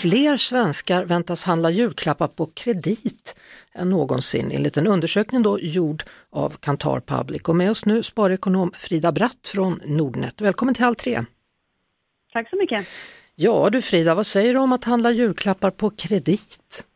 Fler svenskar väntas handla julklappar på kredit än någonsin enligt en undersökning då gjord av Kantar Public. Och med oss nu sparekonom Frida Bratt från Nordnet. Välkommen till Halv tre! Tack så mycket. Ja du Frida, vad säger du om att handla julklappar på kredit?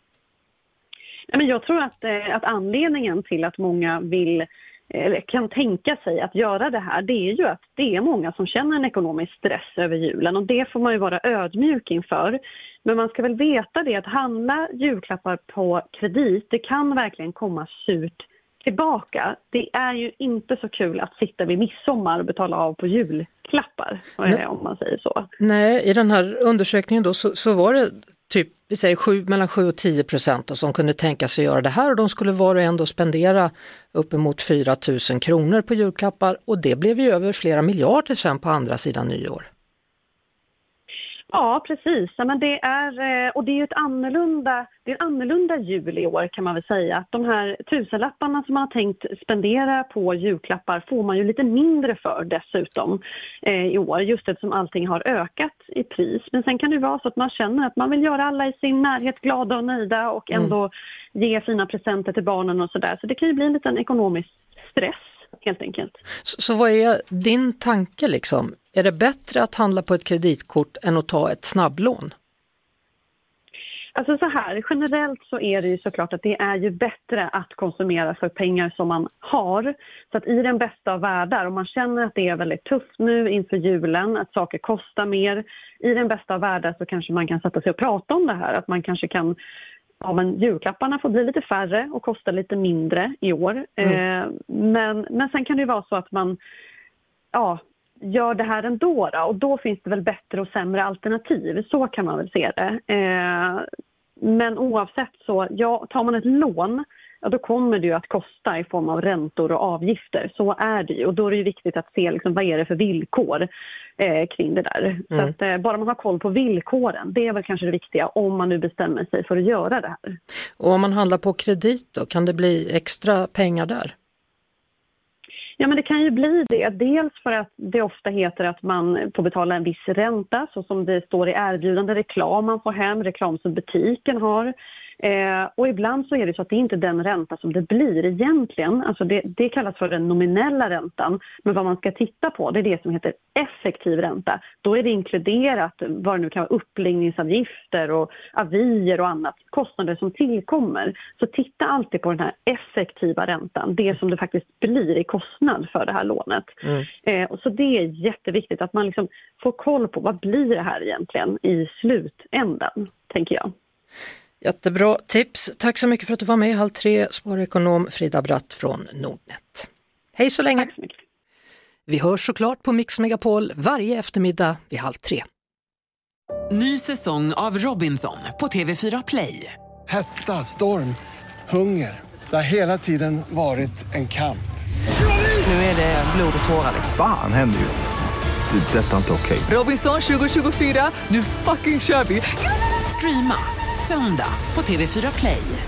Nej, men jag tror att, eh, att anledningen till att många vill eller kan tänka sig att göra det här, det är ju att det är många som känner en ekonomisk stress över julen och det får man ju vara ödmjuk inför. Men man ska väl veta det att handla julklappar på kredit, det kan verkligen komma surt tillbaka. Det är ju inte så kul att sitta vid midsommar och betala av på julklappar, Nej. om man säger så. Nej, i den här undersökningen då så, så var det typ, vi säger sju, mellan 7 och 10 procent som kunde tänka sig göra det här och de skulle var och en då spendera uppemot 4 000 kronor på julklappar och det blev ju över flera miljarder sen på andra sidan nyår. Ja, precis. Ja, men det är, eh, och det är ett annorlunda, det är en annorlunda jul i år kan man väl säga. De här tusenlapparna som man har tänkt spendera på julklappar får man ju lite mindre för dessutom eh, i år, just eftersom allting har ökat i pris. Men sen kan det vara så att man känner att man vill göra alla i sin närhet glada och nöjda och mm. ändå mm. ge fina presenter till barnen och sådär. Så det kan ju bli en liten ekonomisk stress helt enkelt. Så, så vad är din tanke liksom? Är det bättre att handla på ett kreditkort än att ta ett snabblån? Alltså så här, generellt så är det ju såklart att det är ju bättre att konsumera för pengar som man har. Så att i den bästa av världar, om man känner att det är väldigt tufft nu inför julen, att saker kostar mer, i den bästa av världar så kanske man kan sätta sig och prata om det här, att man kanske kan Ja, men julklapparna får bli lite färre och kosta lite mindre i år. Mm. Eh, men, men sen kan det ju vara så att man ja, gör det här ändå då, och då finns det väl bättre och sämre alternativ. Så kan man väl se det. Eh, men oavsett så, ja, tar man ett lån ja, då kommer det ju att kosta i form av räntor och avgifter. Så är det ju. Och då är det viktigt att se liksom, vad är det för villkor eh, kring det där. Mm. Så att, eh, bara man har koll på villkoren, det är väl kanske det viktiga om man nu bestämmer sig för att göra det här. Och om man handlar på kredit då, kan det bli extra pengar där? Ja, men det kan ju bli det. Dels för att det ofta heter att man får betala en viss ränta, så som det står i erbjudande reklam man får hem, reklam som butiken har. Eh, och ibland så är det så att det inte är den ränta som det blir egentligen. Alltså det, det kallas för den nominella räntan. Men vad man ska titta på det är det som heter effektiv ränta. Då är det inkluderat vad det nu kan vara uppläggningsavgifter och avier och annat, kostnader som tillkommer. Så titta alltid på den här effektiva räntan, det som det faktiskt blir i kostnad för det här lånet. Mm. Eh, och så det är jätteviktigt att man liksom får koll på vad blir det här egentligen i slutändan, tänker jag. Jättebra tips. Tack så mycket för att du var med i Halv tre, sparekonom Frida Bratt från Nordnet. Hej så länge! Tack så mycket. Vi hörs såklart på Mix Megapol varje eftermiddag vid halv tre. Ny säsong av Robinson på TV4 Play. Hetta, storm, hunger. Det har hela tiden varit en kamp. Nu är det blod och tårar. Fan händer just det. det detta är inte okej. Okay. Robinson 2024, nu fucking kör vi! Streama söndag på TV4 Play.